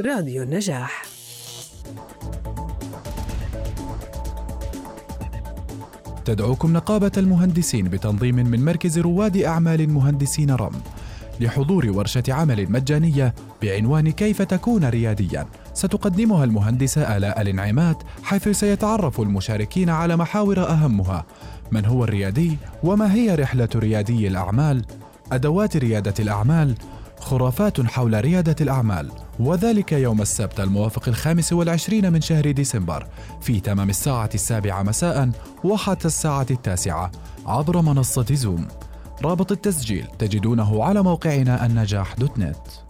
راديو النجاح. تدعوكم نقابة المهندسين بتنظيم من مركز رواد أعمال مهندسين رم لحضور ورشة عمل مجانية بعنوان كيف تكون ريادياً. ستقدمها المهندسة آلاء الانعمات حيث سيتعرف المشاركين على محاور أهمها. من هو الريادي؟ وما هي رحلة ريادي الأعمال؟ أدوات ريادة الأعمال؟ خرافات حول ريادة الأعمال. وذلك يوم السبت الموافق الخامس والعشرين من شهر ديسمبر في تمام الساعة السابعة مساء وحتى الساعة التاسعة عبر منصة زوم. رابط التسجيل تجدونه على موقعنا النجاح دوت نت.